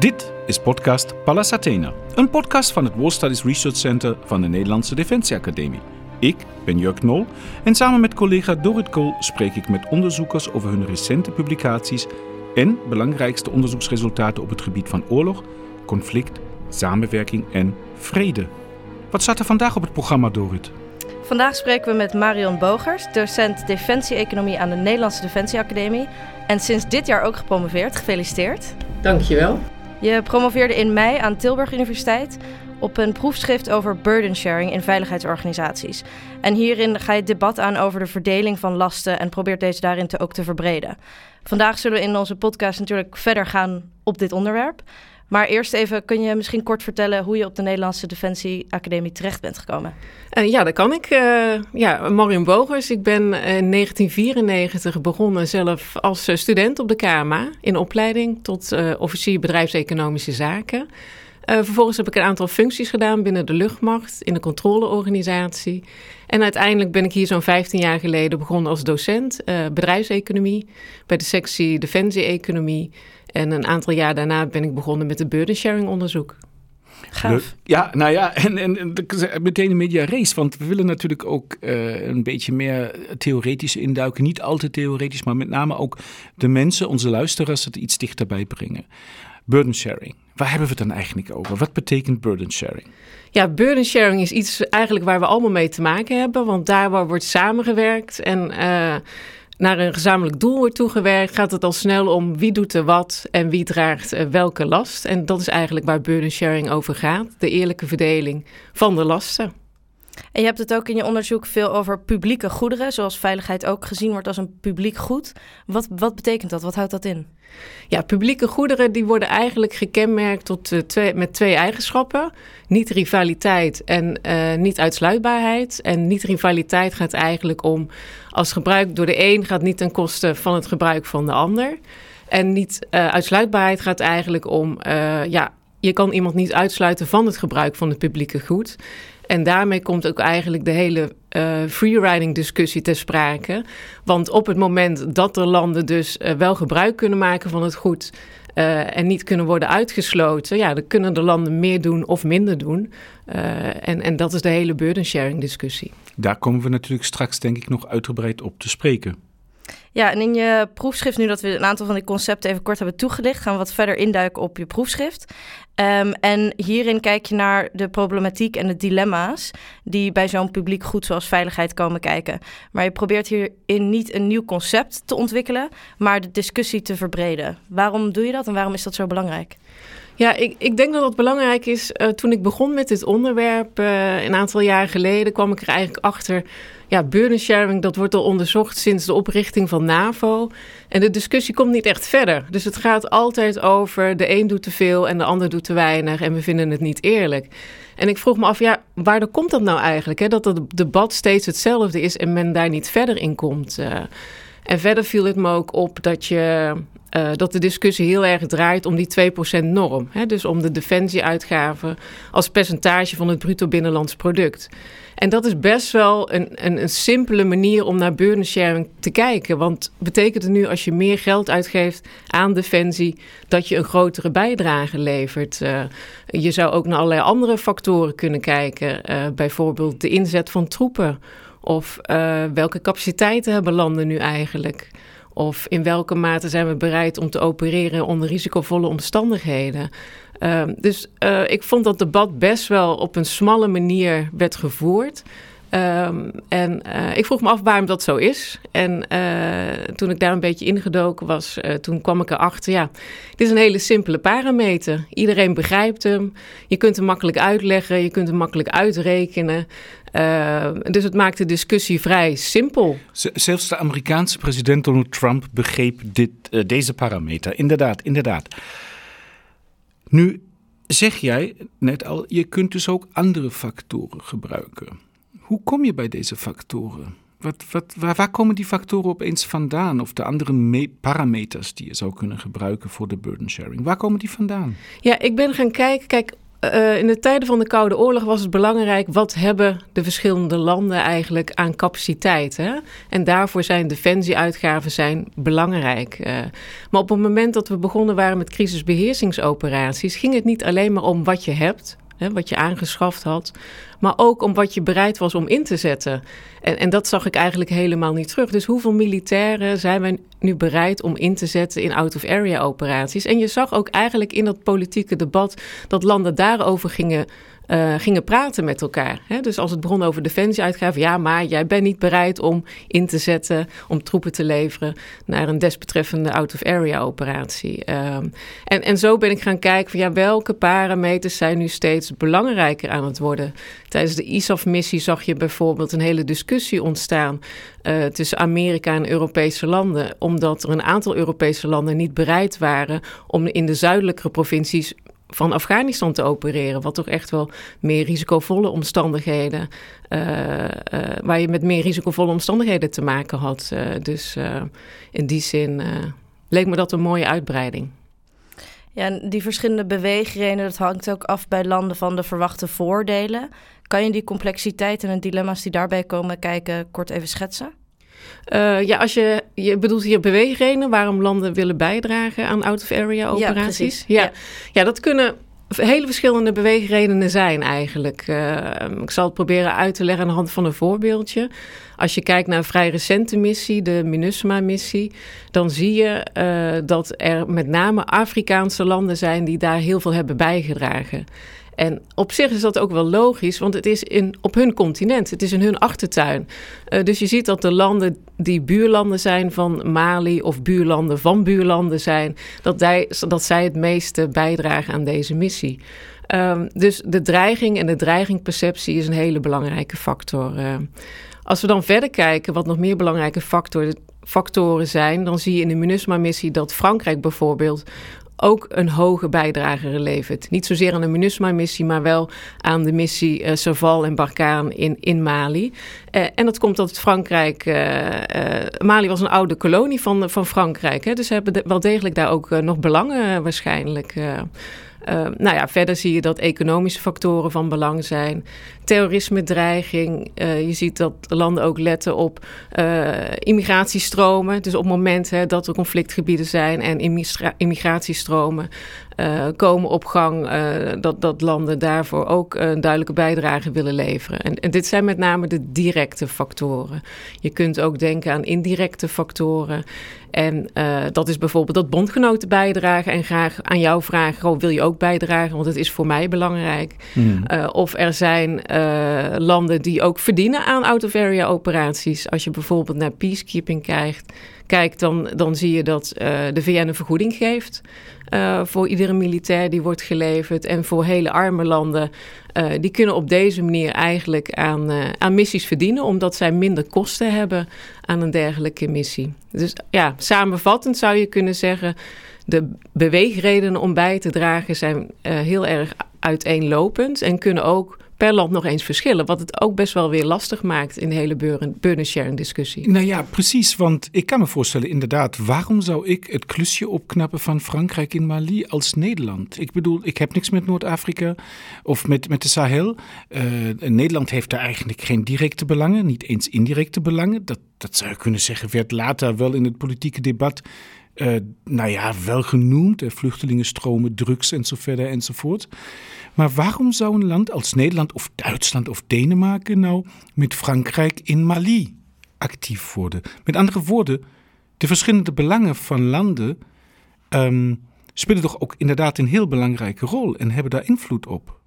Dit is podcast Pallas Athena, een podcast van het War Studies Research Center van de Nederlandse Defensie Academie. Ik ben Jurk Nol en samen met collega Dorit Kool spreek ik met onderzoekers over hun recente publicaties en belangrijkste onderzoeksresultaten op het gebied van oorlog, conflict, samenwerking en vrede. Wat staat er vandaag op het programma, Dorit? Vandaag spreken we met Marion Bogers, docent Defensie-economie aan de Nederlandse Defensie Academie. En sinds dit jaar ook gepromoveerd. Gefeliciteerd. Dankjewel. Je promoveerde in mei aan Tilburg Universiteit op een proefschrift over burden sharing in veiligheidsorganisaties. En hierin ga je het debat aan over de verdeling van lasten en probeert deze daarin te ook te verbreden. Vandaag zullen we in onze podcast natuurlijk verder gaan op dit onderwerp. Maar eerst even, kun je misschien kort vertellen hoe je op de Nederlandse Defensie Academie terecht bent gekomen? Uh, ja, dat kan ik. Uh, ja, Marion Bogers. Ik ben in 1994 begonnen zelf als student op de KMA in opleiding tot officier bedrijfseconomische zaken. vervolgens heb ik een aantal functies gedaan binnen de luchtmacht, in de controleorganisatie. En uiteindelijk ben ik hier zo'n 15 jaar geleden begonnen als docent bedrijfseconomie bij de sectie Defensie-economie. En een aantal jaar daarna ben ik begonnen met het burden sharing onderzoek. Gaaf. Ja, nou ja, en, en, meteen een media race. Want we willen natuurlijk ook uh, een beetje meer theoretisch induiken. Niet altijd theoretisch, maar met name ook de mensen, onze luisteraars, het iets dichterbij brengen. Burden sharing. Waar hebben we het dan eigenlijk over? Wat betekent burden sharing? Ja, burden sharing is iets eigenlijk waar we allemaal mee te maken hebben. Want daar wordt samengewerkt en... Uh, naar een gezamenlijk doel wordt toegewerkt, gaat het al snel om wie doet er wat en wie draagt eh, welke last. En dat is eigenlijk waar burden sharing over gaat, de eerlijke verdeling van de lasten. En je hebt het ook in je onderzoek veel over publieke goederen, zoals veiligheid ook gezien wordt als een publiek goed. Wat, wat betekent dat? Wat houdt dat in? Ja, publieke goederen die worden eigenlijk gekenmerkt tot, uh, twee, met twee eigenschappen. Niet rivaliteit en uh, niet uitsluitbaarheid. En niet rivaliteit gaat eigenlijk om als gebruik door de een gaat niet ten koste van het gebruik van de ander. En niet uh, uitsluitbaarheid gaat eigenlijk om, ja, je kan iemand niet uitsluiten van het gebruik van het publieke goed. En daarmee komt ook eigenlijk de hele uh, freeriding discussie ter sprake. Want op het moment dat er landen dus uh, wel gebruik kunnen maken van het goed uh, en niet kunnen worden uitgesloten, ja, dan kunnen de landen meer doen of minder doen. en, en dat is de hele burden sharing discussie. Daar komen we natuurlijk straks denk ik nog uitgebreid op te spreken. Ja, en in je proefschrift, nu dat we een aantal van die concepten even kort hebben toegelicht, gaan we wat verder induiken op je proefschrift. Um, en hierin kijk je naar de problematiek en de dilemma's die bij zo'n publiek goed zoals veiligheid komen kijken. Maar je probeert hierin niet een nieuw concept te ontwikkelen, maar de discussie te verbreden. Waarom doe je dat en waarom is dat zo belangrijk? Ja, ik, ik denk dat dat belangrijk is. Uh, toen ik begon met dit onderwerp, uh, een aantal jaar geleden, kwam ik er eigenlijk achter ja, burden sharing, dat wordt al onderzocht sinds de oprichting van NAVO. En de discussie komt niet echt verder. Dus het gaat altijd over de een doet te veel en de ander doet te weinig en we vinden het niet eerlijk. En ik vroeg me af, ja, waardoor komt dat nou eigenlijk? Hè? Dat het debat steeds hetzelfde is en men daar niet verder in komt. Uh, en verder viel het me ook op dat je uh, dat de discussie heel erg draait om die 2% norm. Hè? Dus om de defensieuitgaven als percentage van het bruto binnenlands product. En dat is best wel een, een, een simpele manier om naar burden sharing te kijken. Want betekent het nu als je meer geld uitgeeft aan defensie, dat je een grotere bijdrage levert? Uh, je zou ook naar allerlei andere factoren kunnen kijken. Uh, bijvoorbeeld de inzet van troepen. Of welke capaciteiten hebben landen nu eigenlijk? Of in welke mate zijn we bereid om te opereren onder risicovolle omstandigheden? Uh, dus uh, ik vond dat debat best wel op een smalle manier werd gevoerd. Um, en uh, ik vroeg me af waarom dat zo is. En toen ik daar een beetje ingedoken was, toen kwam ik erachter, ja, dit is een hele simpele parameter. Iedereen begrijpt hem. Je kunt hem makkelijk uitleggen, je kunt hem makkelijk uitrekenen. Uh, dus het maakt de discussie vrij simpel. zelfs de Amerikaanse president Donald Trump begreep dit, deze parameter. Inderdaad, inderdaad. Nu zeg jij net al, je kunt dus ook andere factoren gebruiken. Hoe kom je bij deze factoren? Wat, wat, waar, komen die factoren opeens vandaan? Of de andere parameters die je zou kunnen gebruiken voor de burden sharing? Waar komen die vandaan? Ja, ik ben gaan kijken. Kijk, uh, in de tijden van de Koude Oorlog was het belangrijk wat hebben de verschillende landen eigenlijk aan capaciteit. Hè? En daarvoor zijn defensieuitgaven zijn belangrijk. Uh, maar op het moment dat we begonnen waren met crisisbeheersingsoperaties, ging het niet alleen maar om wat je hebt, hè, wat je aangeschaft had, maar ook om wat je bereid was om in te zetten. En, en dat zag ik eigenlijk helemaal niet terug. Dus hoeveel militairen zijn wij nu bereid om in te zetten in out-of-area operaties? En je zag ook eigenlijk in dat politieke debat dat landen daarover gingen uh, gingen praten met elkaar. Hè? Dus als het begon over defensieuitgaven, ja, maar jij bent niet bereid om in te zetten, om troepen te leveren naar een desbetreffende out-of-area operatie. Um, en, en zo ben ik gaan kijken van ja, welke parameters zijn nu steeds belangrijker aan het worden. Tijdens de ISAF-missie zag je bijvoorbeeld een hele discussie ontstaan uh, tussen Amerika en Europese landen, omdat er een aantal Europese landen niet bereid waren om in de zuidelijke provincies van Afghanistan te opereren. Wat toch echt wel meer risicovolle omstandigheden. Uh, uh, waar je met meer risicovolle omstandigheden te maken had. Uh, dus in die zin leek me dat een mooie uitbreiding. Ja, en die verschillende beweegredenen, dat hangt ook af bij landen van de verwachte voordelen. Kan je die complexiteit en de dilemma's die daarbij komen kijken kort even schetsen? Uh, ja, als je, je bedoelt hier beweegredenen waarom landen willen bijdragen aan out-of-area operaties. Ja, ja. ja. dat kunnen hele verschillende beweegredenen zijn eigenlijk. Uh, ik zal het proberen uit te leggen aan de hand van een voorbeeldje. Als je kijkt naar een vrij recente missie, de MINUSMA-missie, dan zie je uh, dat er met name Afrikaanse landen zijn die daar heel veel hebben bijgedragen. En op zich is dat ook wel logisch, want het is in, op hun continent, het is in hun achtertuin. Uh, dus je ziet dat de landen die buurlanden zijn van Mali of buurlanden van buurlanden zijn, dat, die, dat zij het meeste bijdragen aan deze missie. Um, dus de dreiging en de dreigingperceptie is een hele belangrijke factor. Uh, als we dan verder kijken, wat nog meer belangrijke factoren, factoren zijn, dan zie je in de MINUSMA-missie dat Frankrijk bijvoorbeeld ook een hoge bijdrage levert. Niet zozeer aan de MINUSMA-missie, maar wel aan de missie uh, Serval en Barkhane in, in Mali. Uh, en dat komt dat Frankrijk... Uh, Mali was een oude kolonie van, van Frankrijk. Hè, dus ze hebben wel degelijk daar ook nog belangen waarschijnlijk... Uh, nou ja, verder zie je dat economische factoren van belang zijn. Terrorisme, dreiging. Uh, je ziet dat landen ook letten op uh, immigratiestromen. Dus op het moment hè, dat er conflictgebieden zijn en immigratiestromen komen op gang, dat, dat landen daarvoor ook een duidelijke bijdrage willen leveren. En, en dit zijn met name de directe factoren. Je kunt ook denken aan indirecte factoren. En dat is bijvoorbeeld dat bondgenoten bijdragen en graag aan jou vragen: oh, wil je ook bijdragen? Want het is voor mij belangrijk. Mm. Uh, of er zijn uh, landen die ook verdienen aan out-of-area operaties. Als je bijvoorbeeld naar peacekeeping kijkt, kijkt dan, dan zie je dat de VN een vergoeding geeft. Uh, voor iedere militair die wordt geleverd. En voor hele arme landen, die kunnen op deze manier eigenlijk aan, aan missies verdienen, omdat zij minder kosten hebben aan een dergelijke missie. Dus ja, samenvattend zou je kunnen zeggen, de beweegredenen om bij te dragen zijn heel erg uiteenlopend en kunnen ook per land nog eens verschillen. Wat het ook best wel weer lastig maakt in de hele burden sharing discussie. Nou ja, precies. Want ik kan me voorstellen, inderdaad, waarom zou ik het klusje opknappen van Frankrijk in Mali als Nederland? Ik bedoel, ik heb niks met Noord-Afrika of met, met de Sahel. Uh, Nederland heeft daar eigenlijk geen directe belangen, niet eens indirecte belangen. Dat, dat zou je kunnen zeggen, werd later wel in het politieke debat uh, nou ja, wel genoemd. Vluchtelingenstromen, drugs en zo verder enzovoort. Maar waarom zou een land als Nederland of Duitsland of Denemarken nou met Frankrijk in Mali actief worden? Met andere woorden, de verschillende belangen van landen um, spelen toch ook inderdaad een heel belangrijke rol en hebben daar invloed op.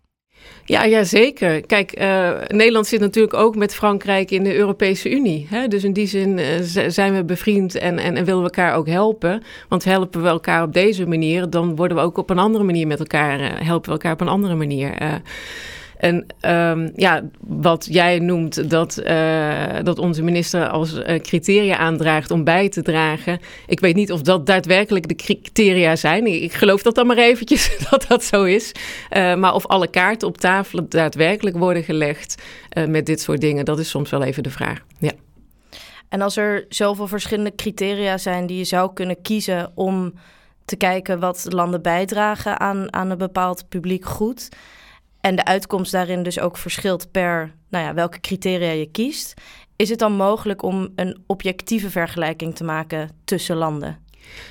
Ja, ja, zeker. Kijk, uh, Nederland zit natuurlijk ook met Frankrijk in de Europese Unie. Hè? Dus in die zin uh, zijn we bevriend en, en, en, willen we elkaar ook helpen. Want helpen we elkaar op deze manier, dan worden we ook op een andere manier met elkaar, uh, helpen we elkaar op een andere manier. En um, ja, wat jij noemt dat, uh, dat onze minister als uh, criteria aandraagt om bij te dragen. Ik weet niet of dat daadwerkelijk de criteria zijn. Ik, geloof dat dan maar eventjes dat dat zo is. Uh, maar of alle kaarten op tafel daadwerkelijk worden gelegd met dit soort dingen, dat is soms wel even de vraag. Ja. En als er zoveel verschillende criteria zijn die je zou kunnen kiezen om te kijken wat landen bijdragen aan, aan een bepaald publiek goed. En de uitkomst daarin dus ook verschilt per nou ja, welke criteria je kiest, is het dan mogelijk om een objectieve vergelijking te maken tussen landen?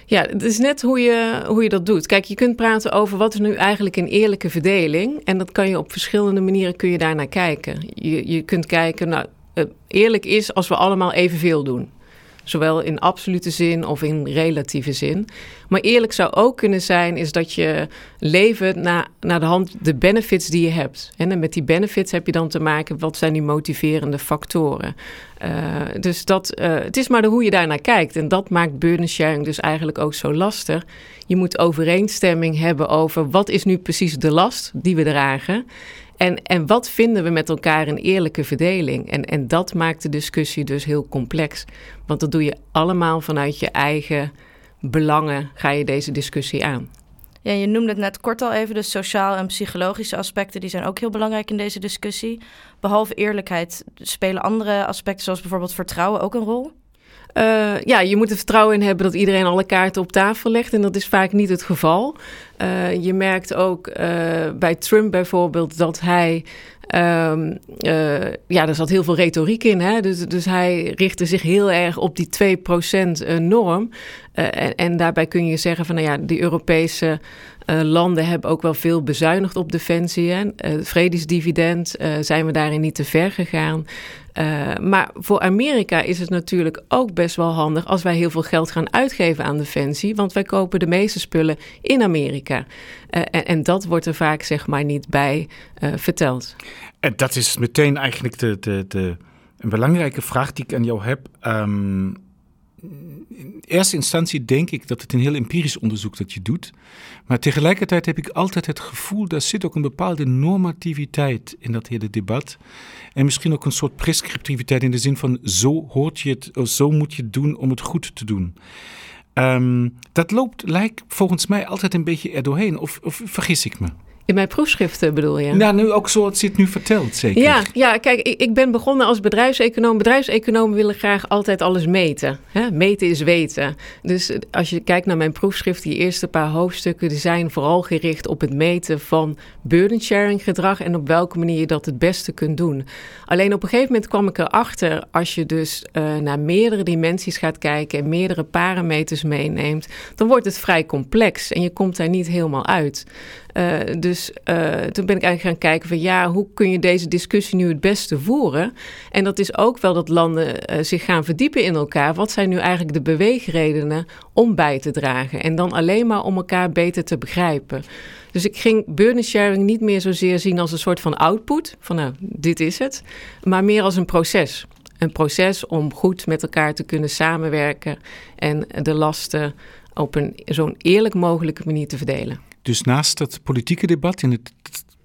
Ja, het is net hoe je, hoe je dat doet. Kijk, je kunt praten over wat is nu eigenlijk een eerlijke verdeling. En dat kan je op verschillende manieren kun je daarnaar kijken. Je, je kunt kijken, nou, eh, eerlijk is als we allemaal evenveel doen. Zowel in absolute zin of in relatieve zin. Maar eerlijk zou ook kunnen zijn, is dat je leven na, naar de hand de benefits die je hebt. En met die benefits heb je dan te maken, wat zijn die motiverende factoren? Uh, dus dat, uh, het is maar de hoe je daarnaar kijkt. En dat maakt burden sharing dus eigenlijk ook zo lastig. Je moet overeenstemming hebben over wat is nu precies de last die we dragen. En, en wat vinden we met elkaar een eerlijke verdeling? En, en dat maakt de discussie dus heel complex. Want dat doe je allemaal vanuit je eigen belangen, ga je deze discussie aan. Ja, je noemde het net kort al even, de sociaal en psychologische aspecten, die zijn ook heel belangrijk in deze discussie. Behalve eerlijkheid, spelen andere aspecten zoals bijvoorbeeld vertrouwen ook een rol? Uh, ja, je moet er vertrouwen in hebben dat iedereen alle kaarten op tafel legt. En dat is vaak niet het geval. Uh, je merkt ook uh, bij Trump bijvoorbeeld dat hij. Um, ja, er zat heel veel retoriek in. Hè? Dus, dus hij richtte zich heel erg op die 2% norm. En, en, daarbij kun je zeggen van, nou ja, die Europese uh, landen hebben ook wel veel bezuinigd op defensie. Hè? Uh, vredesdividend zijn we daarin niet te ver gegaan. maar voor Amerika is het natuurlijk ook best wel handig als wij heel veel geld gaan uitgeven aan defensie. Want wij kopen de meeste spullen in Amerika. En, en, dat wordt er vaak zeg maar niet bij verteld. En dat is meteen eigenlijk de, de, de, een belangrijke vraag die ik aan jou heb. Um, in eerste instantie denk ik dat het een heel empirisch onderzoek dat je doet. Maar tegelijkertijd heb ik altijd het gevoel, dat zit ook een bepaalde normativiteit in dat hele debat. En misschien ook een soort prescriptiviteit in de zin van zo hoort je het, of zo moet je het doen om het goed te doen. Um, dat loopt, lijkt volgens mij altijd een beetje erdoorheen. Of, of vergis ik me? In mijn proefschriften bedoel je? Ja, nu ook zoals je het nu vertelt, zeker. Ja, ja kijk, ik, ik ben begonnen als bedrijfseconoom. Bedrijfseconomen willen graag altijd alles meten. Hè? Meten is weten. Dus als je kijkt naar mijn proefschrift, die eerste paar hoofdstukken... die zijn vooral gericht op het meten van burden sharing gedrag... en op welke manier je dat het beste kunt doen. Alleen op een gegeven moment kwam ik erachter... als je dus uh, naar meerdere dimensies gaat kijken... en meerdere parameters meeneemt... dan wordt het vrij complex en je komt daar niet helemaal uit. Uh, dus uh, toen ben ik eigenlijk gaan kijken van ja, hoe kun je deze discussie nu het beste voeren? En dat is ook wel dat landen uh, zich gaan verdiepen in elkaar. Wat zijn nu eigenlijk de beweegredenen om bij te dragen? En dan alleen maar om elkaar beter te begrijpen. Dus ik ging burden sharing niet meer zozeer zien als een soort van output, van nou, dit is het, maar meer als een proces. Een proces om goed met elkaar te kunnen samenwerken en de lasten op een zo'n eerlijk mogelijke manier te verdelen. Dus naast dat politieke debat in het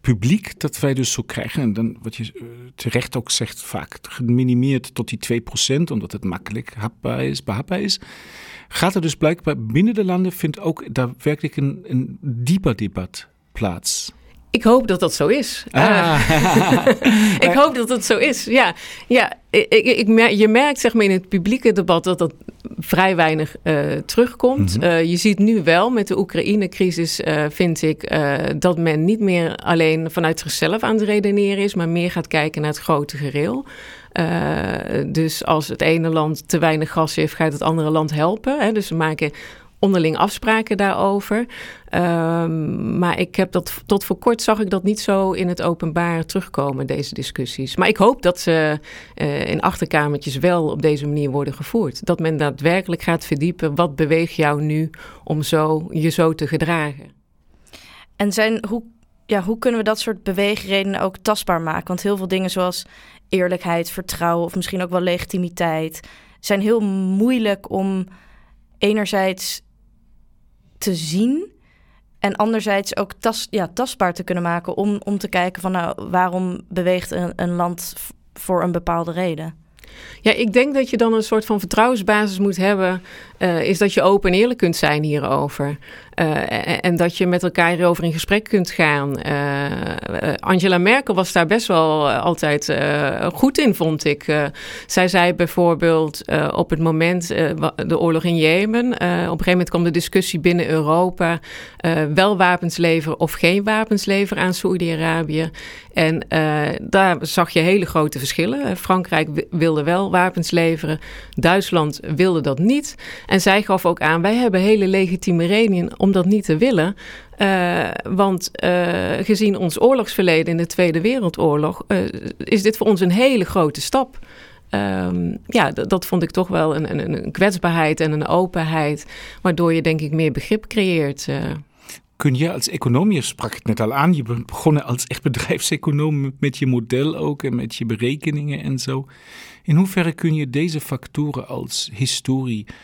publiek dat wij dus zo krijgen, en dan wat je uh, terecht ook zegt, vaak geminimeerd tot die 2%, omdat het makkelijk hapbaar is, behapbaar is, gaat er dus blijkbaar binnen de landen vindt ook daadwerkelijk een, een dieper debat plaats. Ik hoop dat dat zo is. Ah. ik hoop dat dat zo is. Ja, ja ik, ik, je merkt zeg maar in het publieke debat dat dat vrij weinig uh, terugkomt. Mm -hmm. uh, je ziet nu wel met de Oekraïne-crisis, uh, vind ik, dat men niet meer alleen vanuit zichzelf aan het redeneren is, maar meer gaat kijken naar het grote gereel. dus als het ene land te weinig gas heeft, gaat het andere land helpen. Hè? Dus we maken onderling afspraken daarover. Um, maar ik heb dat tot voor kort zag ik dat niet zo in het openbaar terugkomen, deze discussies. Maar ik hoop dat ze uh, in achterkamertjes wel op deze manier worden gevoerd. Dat men daadwerkelijk gaat verdiepen. Wat beweegt jou nu om zo, je zo te gedragen? En zijn, hoe, ja, hoe kunnen we dat soort beweegredenen ook tastbaar maken? Want heel veel dingen zoals eerlijkheid, vertrouwen of misschien ook wel legitimiteit zijn heel moeilijk om enerzijds te zien en anderzijds ook tas, ja, tastbaar te kunnen maken om, om te kijken van nou, waarom beweegt een, een land voor een bepaalde reden. Ja, ik denk dat je dan een soort van vertrouwensbasis moet hebben. Uh, is dat je open en eerlijk kunt zijn hierover. En, en, dat je met elkaar hierover in gesprek kunt gaan. Angela Merkel was daar best wel altijd goed in, vond ik. zij zei bijvoorbeeld op het moment, de oorlog in Jemen, op een gegeven moment kwam de discussie binnen Europa, wel wapens leveren of geen wapens leveren aan Saoedi-Arabië. En daar zag je hele grote verschillen. Frankrijk wilde wel wapens leveren, Duitsland wilde dat niet. En zij gaf ook aan, wij hebben hele legitieme redenen dat niet te willen. Uh, want uh, gezien ons oorlogsverleden in de Tweede Wereldoorlog, uh, is dit voor ons een hele grote stap. Um, ja, dat vond ik toch wel een, een, een, kwetsbaarheid en een openheid, waardoor je denk ik meer begrip creëert. Kun je als econoom, je sprak het net al aan, je bent begonnen als echt bedrijfseconoom met je model ook en met je berekeningen en zo. In hoeverre kun je deze factoren als historie, eh,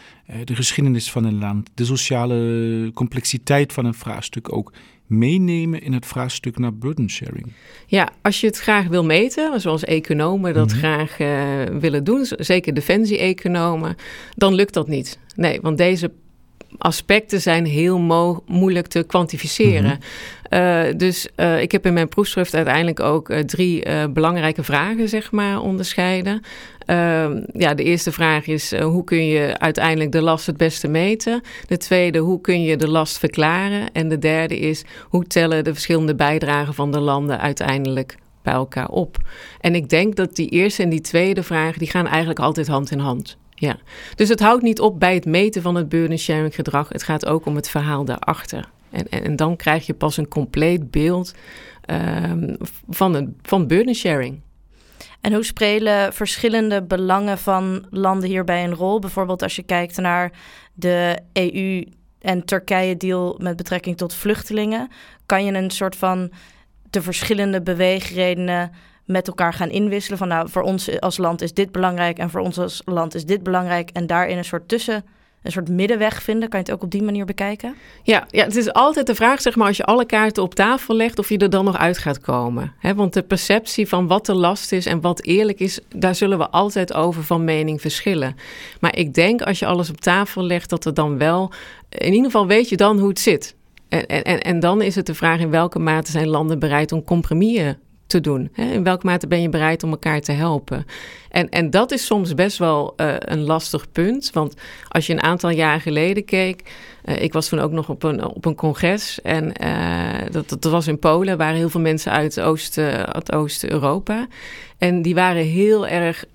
de geschiedenis van een land, de sociale complexiteit van een vraagstuk ook meenemen in het vraagstuk naar burden sharing? Ja, als je het graag wil meten, zoals economen dat mhm. graag uh, willen doen, zeker defensie-economen, dan lukt dat niet. Nee, want deze aspecten zijn heel moeilijk te kwantificeren. Mhm. Uh, dus uh, ik heb in mijn proefschrift uiteindelijk ook uh, drie belangrijke vragen zeg maar, onderscheiden. Ehm, ja, de eerste vraag is hoe kun je uiteindelijk de last het beste meten? De tweede, hoe kun je de last verklaren? En de derde is, hoe tellen de verschillende bijdragen van de landen uiteindelijk bij elkaar op? En ik denk dat die eerste en die tweede vraag, die gaan eigenlijk altijd hand in hand. Ja, dus het houdt niet op bij het meten van het burden sharing gedrag. Het gaat ook om het verhaal daarachter. En, en, en dan krijg je pas een compleet beeld um, van, een, van burden sharing. En hoe spelen verschillende belangen van landen hierbij een rol? Bijvoorbeeld als je kijkt naar de EU en Turkije deal met betrekking tot vluchtelingen. Kan je een soort van de verschillende beweegredenen met elkaar gaan inwisselen. Van nou, voor ons als land is dit belangrijk en voor ons als land is dit belangrijk. En daarin een soort tussen, een soort middenweg vinden. Kan je het ook op die manier bekijken? Ja, ja het is altijd de vraag, zeg maar, als je alle kaarten op tafel legt, of je er dan nog uit gaat komen. Want de perceptie van wat de last is en wat eerlijk is, daar zullen we altijd over van mening verschillen. Maar ik denk als je alles op tafel legt, dat er dan wel, in ieder geval weet je dan hoe het zit. En, en, en dan is het de vraag in welke mate zijn landen bereid om compromissen te doen? In welke mate ben je bereid om elkaar te helpen? En, en dat is soms best wel uh, een lastig punt. Want als je een aantal jaar geleden keek. Uh, ik was toen ook nog op een, op een congres. En uh, dat, dat was in Polen. Waren heel veel mensen uit Oost-Europa. En die waren heel erg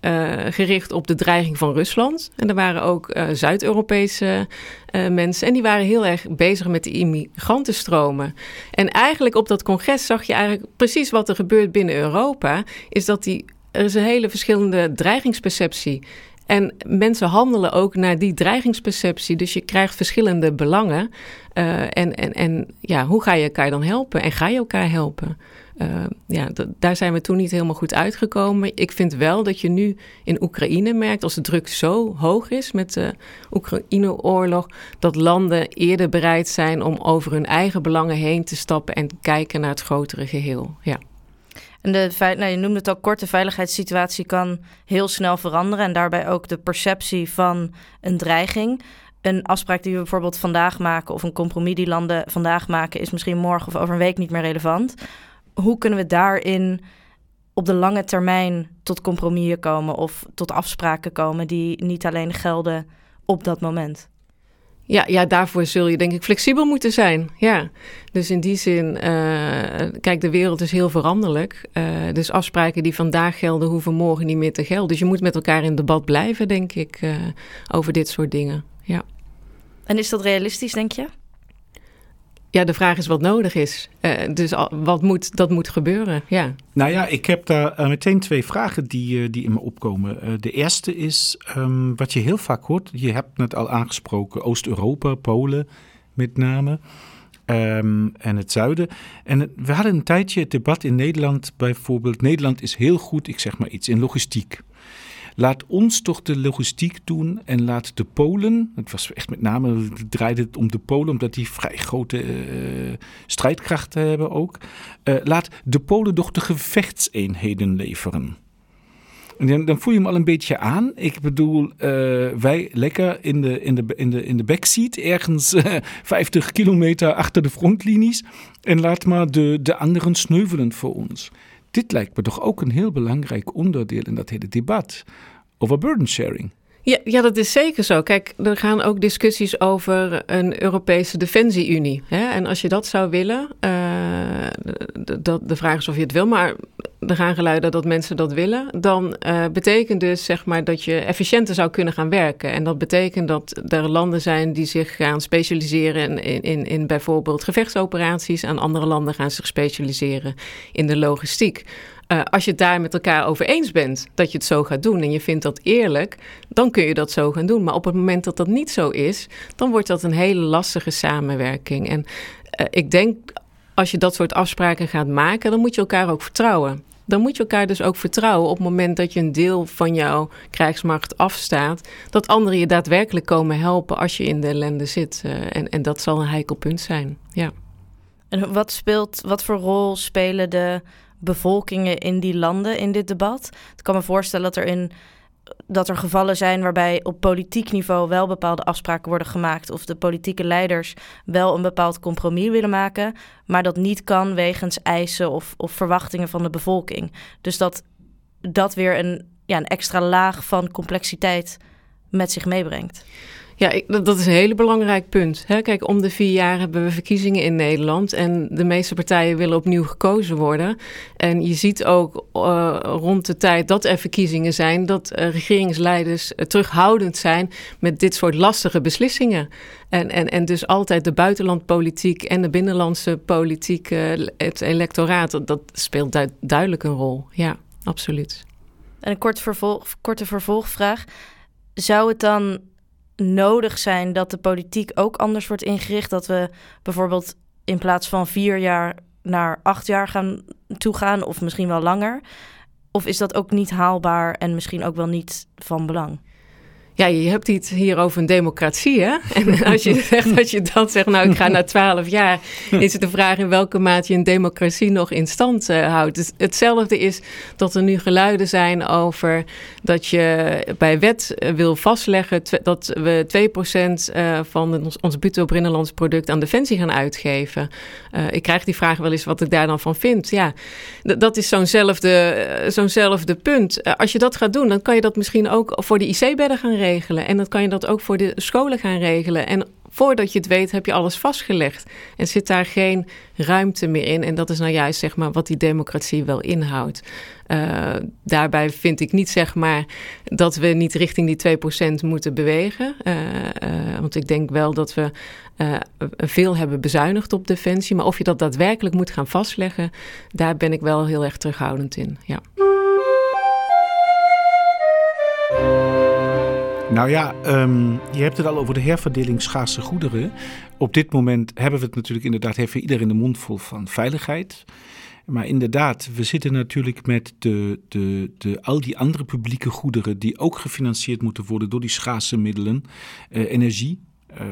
gericht op de dreiging van Rusland. En er waren ook Zuid-Europese mensen. En die waren heel erg bezig met de immigrantenstromen. En eigenlijk op dat congres zag je eigenlijk precies wat er gebeurt binnen Europa. Is dat die er is een hele verschillende dreigingsperceptie. En mensen handelen ook naar die dreigingsperceptie. Dus je krijgt verschillende belangen. En, en, en ja, hoe ga je elkaar dan helpen? En ga je elkaar helpen? Uh, ja, daar zijn we toen niet helemaal goed uitgekomen. Ik vind wel dat je nu in Oekraïne merkt, als de druk zo hoog is met de Oekraïne-oorlog, dat landen eerder bereid zijn om over hun eigen belangen heen te stappen en kijken naar het grotere geheel. Ja. En de, nou, je noemde het al kort, de veiligheidssituatie kan heel snel veranderen. En daarbij ook de perceptie van een dreiging. Een afspraak die we bijvoorbeeld vandaag maken, of een compromis die landen vandaag maken, is misschien morgen of over een week niet meer relevant. Hoe kunnen we daarin op de lange termijn tot compromissen komen of tot afspraken komen die niet alleen gelden op dat moment? Ja, ja, daarvoor zul je denk ik flexibel moeten zijn. Ja. Dus in die zin, uh, kijk, de wereld is heel veranderlijk. Uh, dus afspraken die vandaag gelden, hoeven morgen niet meer te gelden. Dus je moet met elkaar in debat blijven, denk ik, uh, over dit soort dingen. Ja. En is dat realistisch, denk je? Ja, de vraag is wat nodig is. Uh, dus wat moet, dat moet gebeuren, ja. Nou ja, ik heb daar uh, meteen twee vragen die, uh, die in me opkomen. de eerste is um, wat je heel vaak hoort. Je hebt net al aangesproken Oost-Europa, Polen met name. Um, en het zuiden. En we hadden een tijdje het debat in Nederland bijvoorbeeld. Nederland is heel goed, ik zeg maar iets, in logistiek. Laat ons toch de logistiek doen en laat de Polen, het was echt met name, draaide het om de Polen, omdat die vrij grote uh, strijdkrachten hebben ook. Uh, laat de Polen toch de gevechtseenheden leveren. En dan, voel je hem al een beetje aan. Ik bedoel, wij lekker in de, in, de, in, de, in de backseat, ergens 50 kilometer achter de frontlinies. En laat maar de, de anderen sneuvelen voor ons. Dit lijkt me toch ook een heel belangrijk onderdeel in dat hele debat over burden sharing. Ja, ja, dat is zeker zo. Kijk, er gaan ook discussies over een Europese defensieunie. En als je dat zou willen, uh, de, de vraag is of je het wil, maar er gaan geluiden dat mensen dat willen. Dan uh, betekent dus zeg maar dat je efficiënter zou kunnen gaan werken. En dat betekent dat er landen zijn die zich gaan specialiseren in, in, in bijvoorbeeld gevechtsoperaties. En andere landen gaan zich specialiseren in de logistiek. Uh, als je het daar met elkaar over eens bent dat je het zo gaat doen en je vindt dat eerlijk, dan kun je dat zo gaan doen. Maar op het moment dat dat niet zo is, dan wordt dat een hele lastige samenwerking. En uh, ik denk, als je dat soort afspraken gaat maken, dan moet je elkaar ook vertrouwen. Dan moet je elkaar dus ook vertrouwen op het moment dat je een deel van jouw krijgsmacht afstaat, dat anderen je daadwerkelijk komen helpen als je in de ellende zit. Uh, en, en dat zal een heikel punt zijn. Ja. En wat speelt, wat voor rol spelen de bevolkingen in die landen in dit debat. Ik kan me voorstellen dat er in dat er gevallen zijn waarbij op politiek niveau wel bepaalde afspraken worden gemaakt of de politieke leiders wel een bepaald compromis willen maken, maar dat niet kan wegens eisen of, of verwachtingen van de bevolking. Dus dat dat weer een, ja, een extra laag van complexiteit met zich meebrengt. Ja, dat is een hele belangrijk punt. Kijk, om de vier jaar hebben we verkiezingen in Nederland. En de meeste partijen willen opnieuw gekozen worden. En je ziet ook uh, rond de tijd dat er verkiezingen zijn, dat uh, regeringsleiders uh, terughoudend zijn met dit soort lastige beslissingen. En, en, en dus altijd de buitenlandpolitiek en de binnenlandse politiek, het electoraat, dat, speelt du duidelijk een rol. Ja, absoluut. En een vervolg, korte vervolgvraag. Zou het dan nodig zijn dat de politiek ook anders wordt ingericht. Dat we bijvoorbeeld in plaats van vier jaar naar acht jaar gaan toegaan, of misschien wel langer? Of is dat ook niet haalbaar en misschien ook wel niet van belang? Ja, je hebt het hier over een democratie, hè? En als je zegt dat je dan zegt, nou, ik ga na twaalf jaar, is het de vraag in welke mate je een democratie nog in stand uh, houdt. Dus hetzelfde is dat er nu geluiden zijn over dat je bij wet eh, wil vastleggen dat we 2% uh, van ons, ons bruto binnenlands product aan defensie gaan uitgeven. Uh, ik krijg die vraag wel eens wat ik daar dan van vind. Ja, dat is zo'nzelfde zo'nzelfde punt. als je dat gaat doen, dan kan je dat misschien ook voor de IC-bedden gaan regelen regelen. En dan kan je dat ook voor de scholen gaan regelen. En voordat je het weet, heb je alles vastgelegd. En zit daar geen ruimte meer in. En dat is nou juist zeg maar, wat die democratie wel inhoudt. Uh, daarbij vind ik niet zeg maar, dat we niet richting die 2% moeten bewegen. Uh, uh, want ik denk wel dat we veel hebben bezuinigd op defensie. Maar of je dat daadwerkelijk moet gaan vastleggen, daar ben ik wel heel erg terughoudend in. Ja. Nou ja, um, je hebt het al over de herverdeling schaarse goederen. Op dit moment hebben we het natuurlijk inderdaad, heeft iedereen de mond vol van veiligheid. Maar inderdaad, we zitten natuurlijk met de, de, de, al die andere publieke goederen die ook gefinancierd moeten worden door die schaarse middelen, uh, energie. Uh,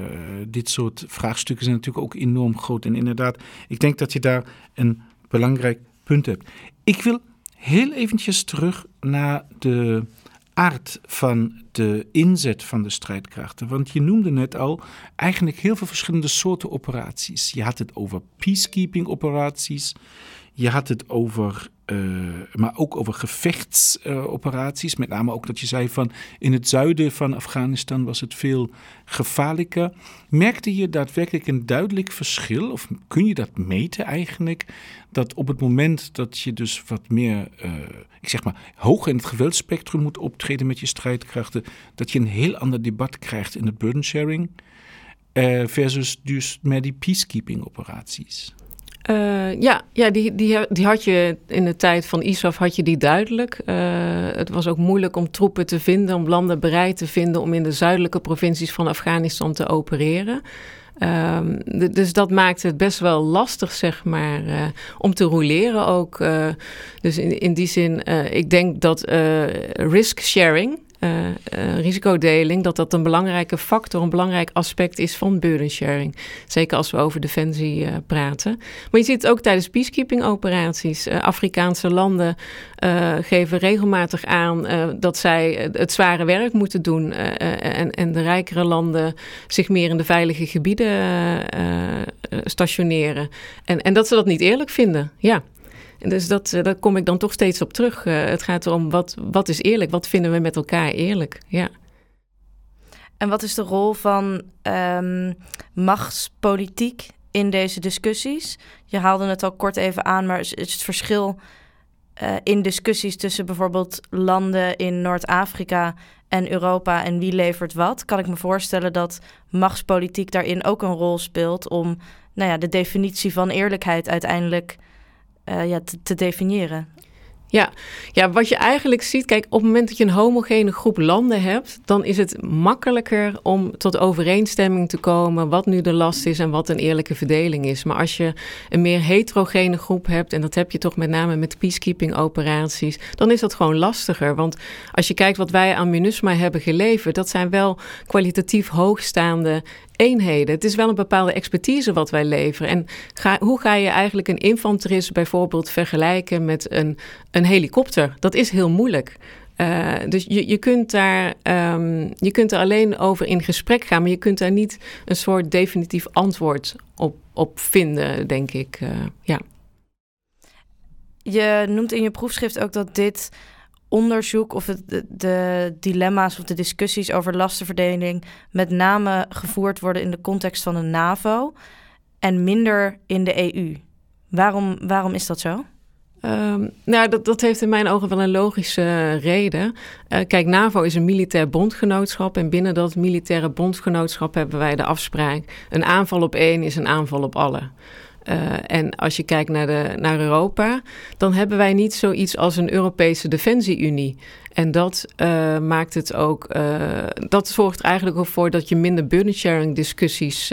dit soort vraagstukken zijn natuurlijk ook enorm groot. En inderdaad, ik denk dat je daar een belangrijk punt hebt. Ik wil heel eventjes terug naar de aard van de inzet van de strijdkrachten. Want je noemde net al eigenlijk heel veel verschillende soorten operaties. Je had het over peacekeeping operaties. Je had het over, maar ook over gevechtsoperaties. Uh, met name ook dat je zei van in het zuiden van Afghanistan was het veel gevaarlijker. Merkte je daadwerkelijk een duidelijk verschil? Of kun je dat meten eigenlijk? Dat op het moment dat je dus wat meer, uh, ik zeg maar, hoog in het geweldsspectrum moet optreden met je strijdkrachten, dat je een heel ander debat krijgt in het burden sharing. versus dus met die peacekeeping operaties. Uh, ja, ja die, die, die had je in de tijd van ISAF had je die duidelijk. Uh, het was ook moeilijk om troepen te vinden, om landen bereid te vinden om in de zuidelijke provincies van Afghanistan te opereren. Um, dus dat maakt het best wel lastig, zeg maar, uh, om te roleren ook. Dus in, in die zin, ik denk dat risk sharing risicodeling, dat dat een belangrijke factor, een belangrijk aspect is van burden sharing. Zeker als we over defensie praten. Maar je ziet het ook tijdens peacekeeping operaties. Afrikaanse landen geven regelmatig aan dat zij het zware werk moeten doen en, en de rijkere landen zich meer in de veilige gebieden stationeren. En, en dat ze dat niet eerlijk vinden. Ja. Dus dat, uh, daar kom ik dan toch steeds op terug. Uh, het gaat erom wat, wat is eerlijk? Wat vinden we met elkaar eerlijk? Ja. En wat is de rol van um, machtspolitiek in deze discussies? Je haalde het al kort even aan, maar is, het verschil uh, in discussies tussen bijvoorbeeld landen in Noord-Afrika en Europa en wie levert wat? Kan ik me voorstellen dat machtspolitiek daarin ook een rol speelt om nou ja, de definitie van eerlijkheid uiteindelijk uh, ja, te, te definiëren. Ja. ja, wat je eigenlijk ziet, kijk, op het moment dat je een homogene groep landen hebt, dan is het makkelijker om tot overeenstemming te komen wat nu de last is en wat een eerlijke verdeling is. Maar als je een meer heterogene groep hebt, en dat heb je toch met name met peacekeeping operaties, dan is dat gewoon lastiger. Want als je kijkt wat wij aan MINUSMA hebben geleverd, dat zijn wel kwalitatief hoogstaande eenheden. Het is wel een bepaalde expertise wat wij leveren. En ga, hoe ga je eigenlijk een infanterist bijvoorbeeld vergelijken met een, een helikopter? Dat is heel moeilijk. Uh, dus je, je, kunt daar, um, je kunt er alleen over in gesprek gaan, maar je kunt daar niet een soort definitief antwoord op, op vinden, denk ik. Uh, ja. Je noemt in je proefschrift ook dat dit onderzoek of de, de, dilemma's of de discussies over lastenverdeling met name gevoerd worden in de context van de NAVO en minder in de EU. Waarom, waarom is dat zo? Um, nou, dat, dat heeft in mijn ogen wel een logische reden. Uh, kijk, NAVO is een militair bondgenootschap. En binnen dat militaire bondgenootschap hebben wij de afspraak: een aanval op één is een aanval op alle. Uh, en als je kijkt naar, de, naar Europa, dan hebben wij niet zoiets als een Europese defensieunie. En dat uh, maakt het ook, uh, dat zorgt eigenlijk ook voor dat je minder burden sharing discussies,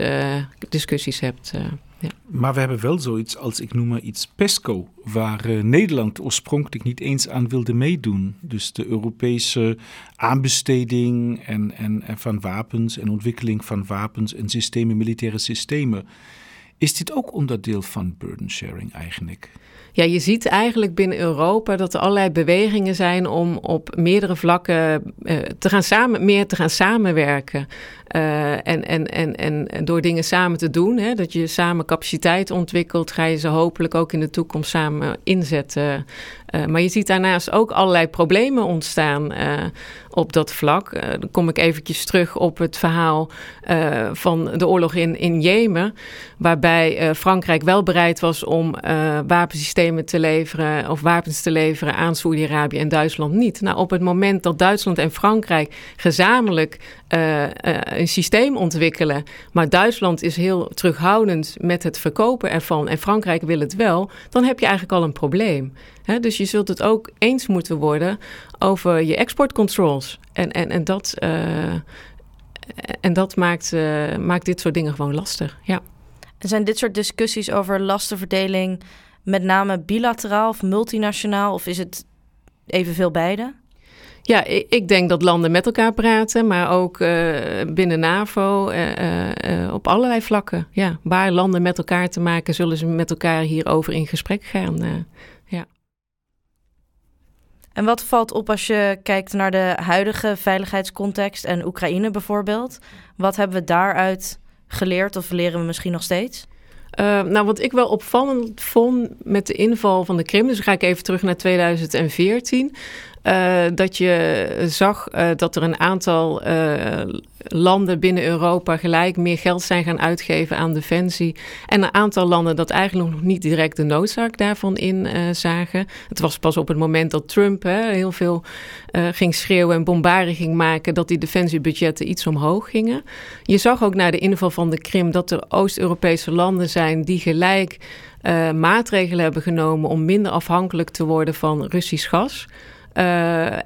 discussies hebt. Ja. Maar we hebben wel zoiets als, ik noem maar iets, PESCO, waar Nederland oorspronkelijk niet eens aan wilde meedoen. Dus de Europese aanbesteding en, en, en van wapens en ontwikkeling van wapens en systemen, militaire systemen. Is dit ook onderdeel van burden sharing eigenlijk? Ja, je ziet eigenlijk binnen Europa dat er allerlei bewegingen zijn om op meerdere vlakken uh, te gaan samen, meer te gaan samenwerken. Uh, en, en, en, en door dingen samen te doen, hè, dat je samen capaciteit ontwikkelt, ga je ze hopelijk ook in de toekomst samen inzetten. Uh, maar je ziet daarnaast ook allerlei problemen ontstaan op dat vlak. dan kom ik eventjes terug op het verhaal van de oorlog in, in Jemen, waarbij Frankrijk wel bereid was om wapensystemen te leveren of wapens te leveren aan Saudi-Arabië en Duitsland niet. Nou, op het moment dat Duitsland en Frankrijk gezamenlijk uh, uh, een systeem ontwikkelen. Maar Duitsland is heel terughoudend met het verkopen ervan en Frankrijk wil het wel, dan heb je eigenlijk al een probleem. Dus je zult het ook eens moeten worden over je exportcontrols. En, en, en dat, uh, en dat maakt, maakt dit soort dingen gewoon lastig. Ja. En zijn dit soort discussies over lastenverdeling met name bilateraal of multinationaal, of is het evenveel beide? Ja, ik, denk dat landen met elkaar praten, maar ook uh, binnen NAVO uh, uh, op allerlei vlakken. Ja, waar landen met elkaar te maken, zullen ze met elkaar hierover in gesprek gaan. ja. En wat valt op als je kijkt naar de huidige veiligheidscontext en Oekraïne bijvoorbeeld? Wat hebben we daaruit geleerd of leren we misschien nog steeds? Uh, nou, wat ik wel opvallend vond met de inval van de Krim, dus ga ik even terug naar 2014. Uh, dat je zag uh, dat er een aantal uh, landen binnen Europa gelijk meer geld zijn gaan uitgeven aan defensie. En een aantal landen dat eigenlijk nog niet direct de noodzaak daarvan in zagen. Het was pas op het moment dat Trump hè, heel veel ging schreeuwen en bombardie ging maken, dat die defensiebudgetten iets omhoog gingen. Je zag ook na de inval van de Krim dat er Oost-Europese landen zijn die gelijk maatregelen hebben genomen om minder afhankelijk te worden van Russisch gas. Uh,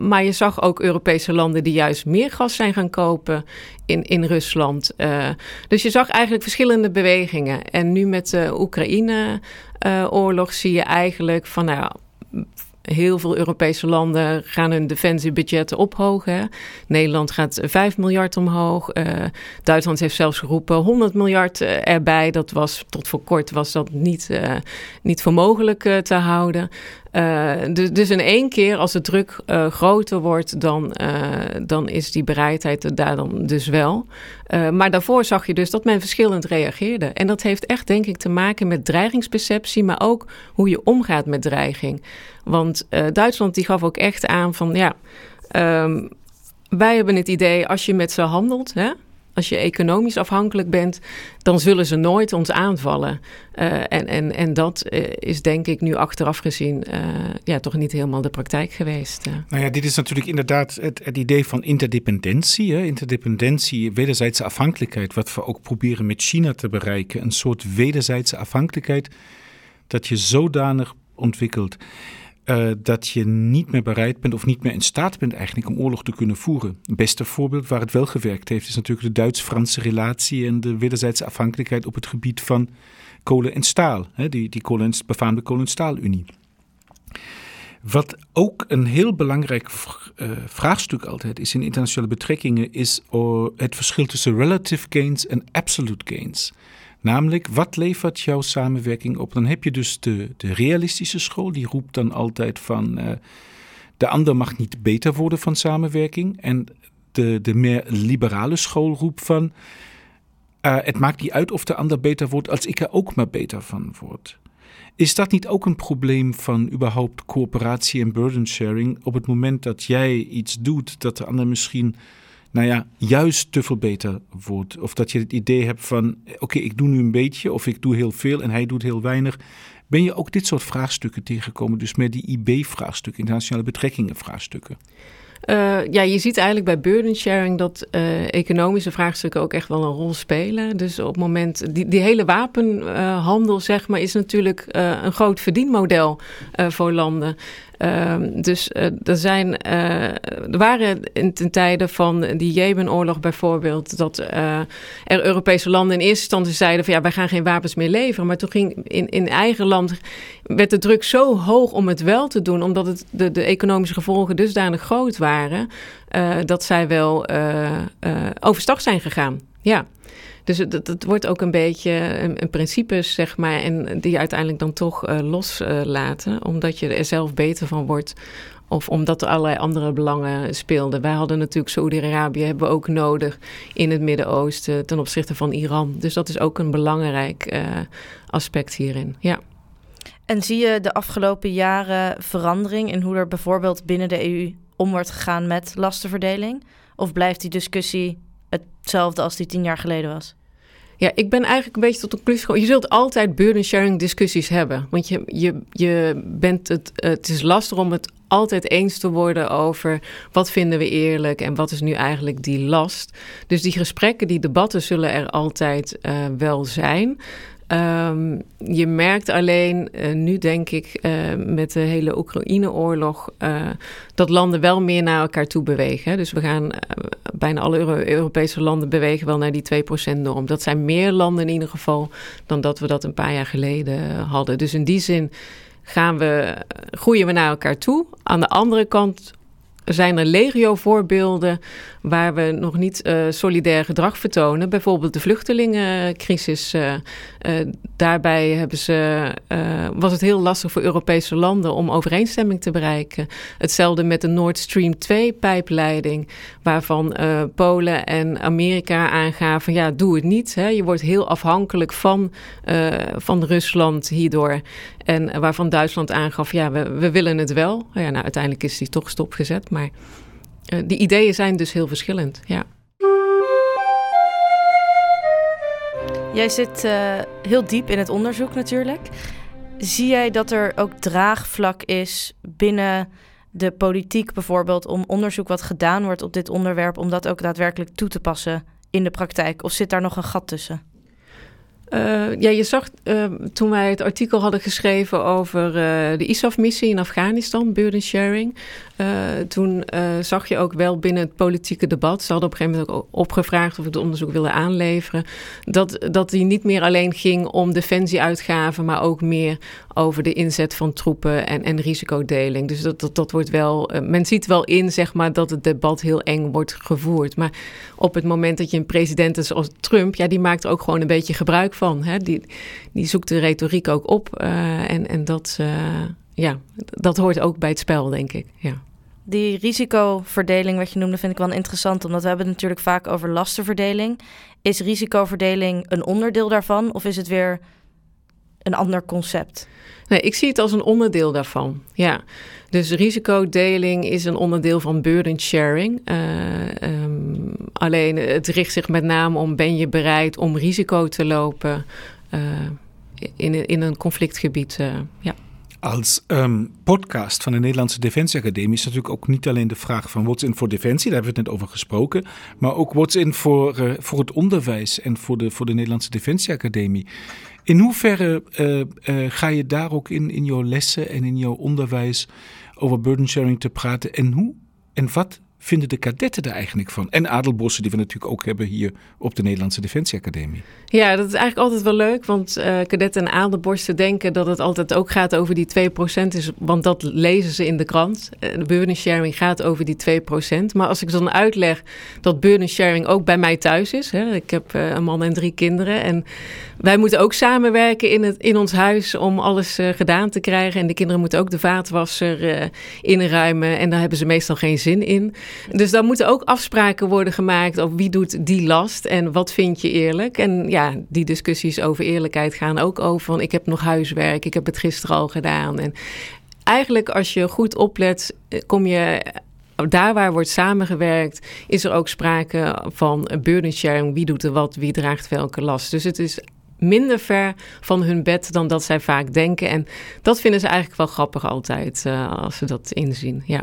maar je zag ook Europese landen die juist meer gas zijn gaan kopen in, in Rusland. Uh, dus je zag eigenlijk verschillende bewegingen. En nu met de Oekraïne-oorlog zie je eigenlijk van nou heel veel Europese landen gaan hun defensiebudgetten ophogen. Nederland gaat 5 miljard omhoog. Uh, Duitsland heeft zelfs geroepen 100 miljard erbij. Dat was tot voor kort was dat niet, niet voor mogelijk te houden. Dus, dus, in één keer, als de druk groter wordt, dan, dan is die bereidheid daar dan dus wel. maar daarvoor zag je dus dat men verschillend reageerde. En dat heeft echt, denk ik, te maken met dreigingsperceptie, maar ook hoe je omgaat met dreiging. Want Duitsland die gaf ook echt aan van ja. Um, wij hebben het idee, als je met ze handelt, hè, als je economisch afhankelijk bent, dan zullen ze nooit ons aanvallen. Uh, en, en, en dat uh, is denk ik nu achteraf gezien ja, toch niet helemaal de praktijk geweest. Nou ja, dit is natuurlijk inderdaad het, het idee van interdependentie. Hè? Interdependentie, wederzijdse afhankelijkheid, wat we ook proberen met China te bereiken. Een soort wederzijdse afhankelijkheid dat je zodanig ontwikkelt uh, dat je niet meer bereid bent of niet meer in staat bent eigenlijk om oorlog te kunnen voeren. Het beste voorbeeld waar het wel gewerkt heeft is natuurlijk de Duits-Franse relatie en de wederzijdse afhankelijkheid op het gebied van kolen en staal. Hè, die, die kolen, befaamde kolen- en staalunie. Wat ook een heel belangrijk uh, vraagstuk altijd is in internationale betrekkingen, is het verschil tussen relative gains en absolute gains. Namelijk, wat levert jouw samenwerking op? Dan heb je dus de, de realistische school, die roept dan altijd van uh, de ander mag niet beter worden van samenwerking. En de, de meer liberale school roept van uh, het maakt niet uit of de ander beter wordt als ik er ook maar beter van word. Is dat niet ook een probleem van überhaupt coöperatie en burden sharing op het moment dat jij iets doet dat de ander misschien nou ja, juist te beter wordt. Of dat je het idee hebt van, oké, ik doe nu een beetje of ik doe heel veel en hij doet heel weinig. Ben je ook dit soort vraagstukken tegengekomen? Dus met die IB-vraagstukken, internationale betrekkingen vraagstukken? Uh, ja, je ziet eigenlijk bij burden sharing dat uh, economische vraagstukken ook echt wel een rol spelen. Dus op het moment, die, die hele wapenhandel, uh, zeg maar, is natuurlijk een groot verdienmodel voor landen. Ehm, dus uh, er, zijn, uh, er waren in ten tijde van die Jemenoorlog bijvoorbeeld... dat uh, er Europese landen in eerste instantie zeiden... van ja, wij gaan geen wapens meer leveren. Maar toen ging in, in eigen land... werd de druk zo hoog om het wel te doen... omdat het, de, de economische gevolgen dusdanig groot waren... dat zij wel overstag zijn gegaan. Ja. Dus het, het, wordt ook een beetje een, principes, zeg maar, en die uiteindelijk dan toch uh, loslaten, omdat je er zelf beter van wordt. Of omdat er allerlei andere belangen speelden. Wij hadden natuurlijk Saoedi-Arabië hebben we ook nodig in het Midden-Oosten ten opzichte van Iran. Dus dat is ook een belangrijk uh, aspect hierin. Ja. En zie je de afgelopen jaren verandering in hoe er bijvoorbeeld binnen de EU om wordt gegaan met lastenverdeling? Of blijft die discussie hetzelfde als die tien jaar geleden was? Ja, ik ben eigenlijk een beetje tot de conclusie gekomen. Je zult altijd burden sharing discussies hebben. Want je, je, je bent het, het is lastig om het altijd eens te worden over wat vinden we eerlijk en wat is nu eigenlijk die last. Dus die gesprekken, die debatten zullen er altijd uh, wel zijn. Um, je merkt alleen uh, nu, denk ik, uh, met de hele Oekraïne-oorlog, uh, dat landen wel meer naar elkaar toe bewegen. Dus we gaan, bijna alle Euro Europese landen bewegen wel naar die 2%-norm. Dat zijn meer landen in ieder geval dan dat we dat een paar jaar geleden hadden. Dus in die zin gaan we, groeien we naar elkaar toe. Aan de andere kant zijn er legio voorbeelden waar we nog niet uh, solidair gedrag vertonen. Bijvoorbeeld de vluchtelingencrisis. Uh, uh, daarbij hebben ze, was het heel lastig voor Europese landen om overeenstemming te bereiken. Hetzelfde met de Nord Stream 2-pijpleiding, waarvan Polen en Amerika aangaven: ja, doe het niet. Hè. Je wordt heel afhankelijk van, van Rusland hierdoor. En waarvan Duitsland aangaf: ja, we, willen het wel. Ja, nou, uiteindelijk is die toch stopgezet. Maar uh, die ideeën zijn dus heel verschillend, ja. Jij zit uh, heel diep in het onderzoek natuurlijk. Zie jij dat er ook draagvlak is binnen de politiek bijvoorbeeld... om onderzoek wat gedaan wordt op dit onderwerp... om dat ook daadwerkelijk toe te passen in de praktijk? Of zit daar nog een gat tussen? Uh, ja, je zag uh, toen wij het artikel hadden geschreven over uh, de ISAF-missie in Afghanistan, burden sharing. toen zag je ook wel binnen het politieke debat, ze hadden op een gegeven moment ook opgevraagd of we het onderzoek wilden aanleveren, dat, dat die niet meer alleen ging om defensieuitgaven, maar ook meer over de inzet van troepen en, en risicodeling. Dus dat, dat, dat wordt wel, men ziet wel in, zeg maar, dat het debat heel eng wordt gevoerd. Maar op het moment dat je een president is als Trump, ja, die maakt er ook gewoon een beetje gebruik van. Hè? Die, die zoekt de retoriek ook op. Uh, en, en dat, uh, ja, dat hoort ook bij het spel, denk ik. Ja. Die risicoverdeling, wat je noemde, vind ik wel interessant. Omdat we hebben het natuurlijk vaak over lastenverdeling. Is risicoverdeling een onderdeel daarvan? Of is het weer een ander concept? Nee, ik zie het als een onderdeel daarvan. Ja. Dus risicodeling is een onderdeel van burden sharing. Uh, um, alleen het richt zich met name om: ben je bereid om risico te lopen uh, in, in een conflictgebied? Uh, ja. Als um, podcast van de Nederlandse Defensieacademie is natuurlijk ook niet alleen de vraag van what's in voor defensie, daar hebben we het net over gesproken, maar ook what's in voor, uh, voor het onderwijs en voor de, voor de Nederlandse Defensieacademie. In hoeverre uh, uh, ga je daar ook in, in jouw lessen en in jouw onderwijs over burden sharing te praten? En hoe en wat vinden de kadetten er eigenlijk van? En adelbossen die we natuurlijk ook hebben hier op de Nederlandse Defensieacademie. Ja, dat is eigenlijk altijd wel leuk, want uh, kadetten en adelborsten denken dat het altijd ook gaat over die 2%, is, want dat lezen ze in de krant. De burden sharing gaat over die 2%. Maar als ik dan uitleg dat burden sharing ook bij mij thuis is, hè, ik heb uh, een man en drie kinderen en wij moeten ook samenwerken in, het, in ons huis om alles gedaan te krijgen. En de kinderen moeten ook de vaatwasser inruimen. En daar hebben ze meestal geen zin in. Dus dan moeten ook afspraken worden gemaakt over wie doet die last en wat vind je eerlijk. En ja, die discussies over eerlijkheid gaan ook over van ik heb nog huiswerk, ik heb het gisteren al gedaan. En eigenlijk als je goed oplet, eh, kom je daar waar wordt samengewerkt, is er ook sprake van burden sharing. Wie doet er wat, wie draagt welke last. Dus het is minder ver van hun bed dan dat zij vaak denken. En dat vinden ze eigenlijk wel grappig altijd uh, als ze dat inzien. Ja.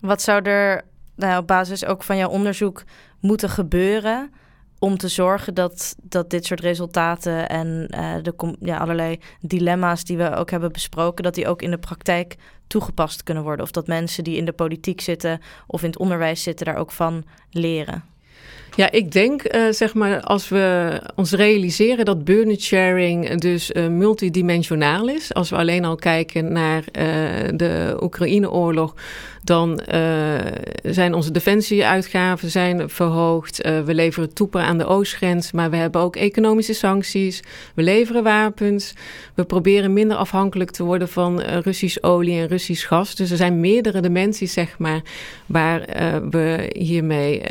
Wat zou er nou, op basis ook van jouw onderzoek moeten gebeuren om te zorgen dat, dat dit soort resultaten en uh, de ja, allerlei dilemma's die we ook hebben besproken, dat die ook in de praktijk toegepast kunnen worden? Of dat mensen die in de politiek zitten of in het onderwijs zitten daar ook van leren? Ja, ik denk, uh, zeg maar, als we ons realiseren dat burden sharing dus uh, multidimensionaal is. Als we alleen al kijken naar de Oekraïne-oorlog, dan uh, zijn onze defensieuitgaven zijn verhoogd. Uh, we leveren toepen aan de oostgrens, maar we hebben ook economische sancties. We leveren wapens. We proberen minder afhankelijk te worden van uh, Russisch olie en Russisch gas. Dus er zijn meerdere dimensies, zeg maar, waar we hiermee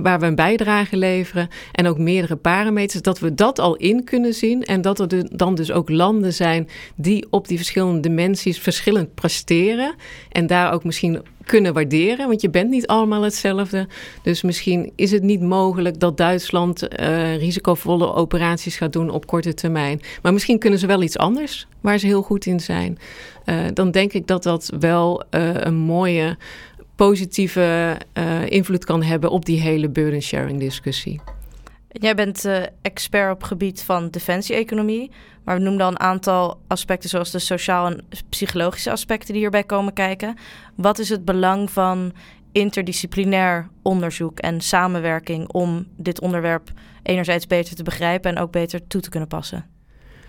waar we een bijdrage leveren. En ook meerdere parameters. Dat we dat al in kunnen zien. En dat er dan dus ook landen zijn die op die verschillende dimensies verschillend presteren. En daar ook misschien kunnen waarderen. Want je bent niet allemaal hetzelfde. Dus misschien is het niet mogelijk dat Duitsland uh, risicovolle operaties gaat doen op korte termijn. Maar misschien kunnen ze wel iets anders waar ze heel goed in zijn. Uh, dan denk ik dat dat wel uh, een mooie positieve invloed kan hebben op die hele burden sharing discussie. Jij bent uh, expert op gebied van defensie-economie. Maar we noemden al een aantal aspecten, zoals de sociaal en psychologische aspecten die hierbij komen kijken. Wat is het belang van interdisciplinair onderzoek en samenwerking om dit onderwerp enerzijds beter te begrijpen en ook beter toe te kunnen passen?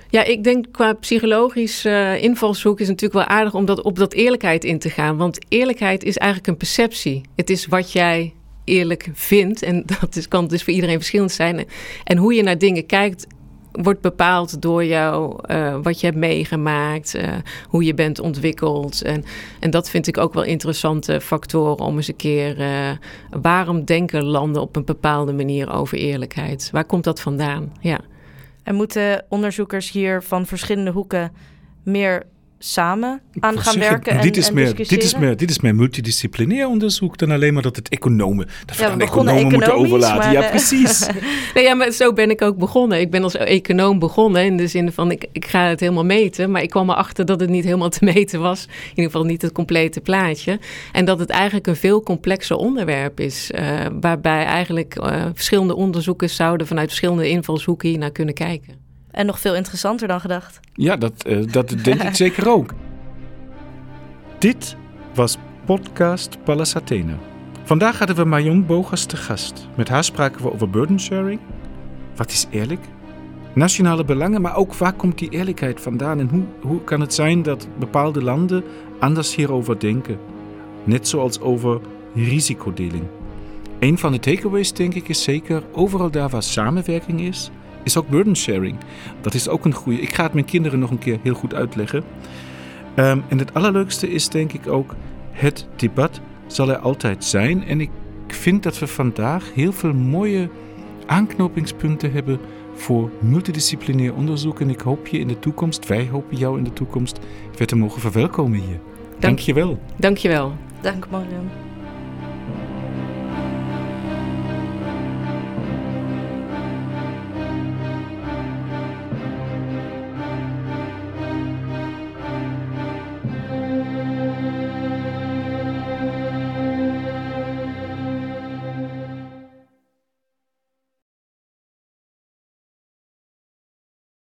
Ja, ik denk qua psychologisch uh, invalshoek is het natuurlijk wel aardig om dat, op dat eerlijkheid in te gaan. Want eerlijkheid is eigenlijk een perceptie. Het is wat jij eerlijk vindt. En dat is, kan dus voor iedereen verschillend zijn. En hoe je naar dingen kijkt, wordt bepaald door jou, uh, wat je hebt meegemaakt, uh, hoe je bent ontwikkeld. En, en dat vind ik ook wel interessante factoren om eens een keer. Uh, waarom denken landen op een bepaalde manier over eerlijkheid? Waar komt dat vandaan? Ja. En moeten onderzoekers hier van verschillende hoeken meer samen aan gaan zeggen, werken. En, dit, is meer, dit, is meer, dit is meer multidisciplinair onderzoek dan alleen maar dat het economen. Dat we ja, we economen moeten overlaten. ja, precies. nee, ja, maar zo ben ik ook begonnen. Ik ben als econoom begonnen in de zin van ik, ik ga het helemaal meten. Maar ik kwam erachter dat het niet helemaal te meten was. In ieder geval niet het complete plaatje. En dat het eigenlijk een veel complexer onderwerp is. Uh, waarbij eigenlijk uh, verschillende onderzoekers zouden vanuit verschillende invalshoeken hier naar kunnen kijken. En nog veel interessanter dan gedacht. Ja, dat, uh, dat denk ik zeker ook. Dit was podcast Pallas Athena. Vandaag hadden we Marion Bogas te gast. Met haar spraken we over burden sharing. Wat is eerlijk? Nationale belangen, maar ook waar komt die eerlijkheid vandaan? En hoe, hoe kan het zijn dat bepaalde landen anders hierover denken? Net zoals over risicodeling. Een van de takeaways, denk ik, is zeker: overal daar waar samenwerking is, is ook burden sharing. Dat is ook een goede. Ik ga het mijn kinderen nog een keer heel goed uitleggen. Ehm, en het allerleukste is, denk ik ook, het debat zal er altijd zijn. En ik vind dat we vandaag heel veel mooie aanknopingspunten hebben voor multidisciplinair onderzoek. En ik hoop je in de toekomst, wij hopen jou in de toekomst, weer te mogen verwelkomen hier. Dank, Dank je wel. Dank je wel. Dank Marion.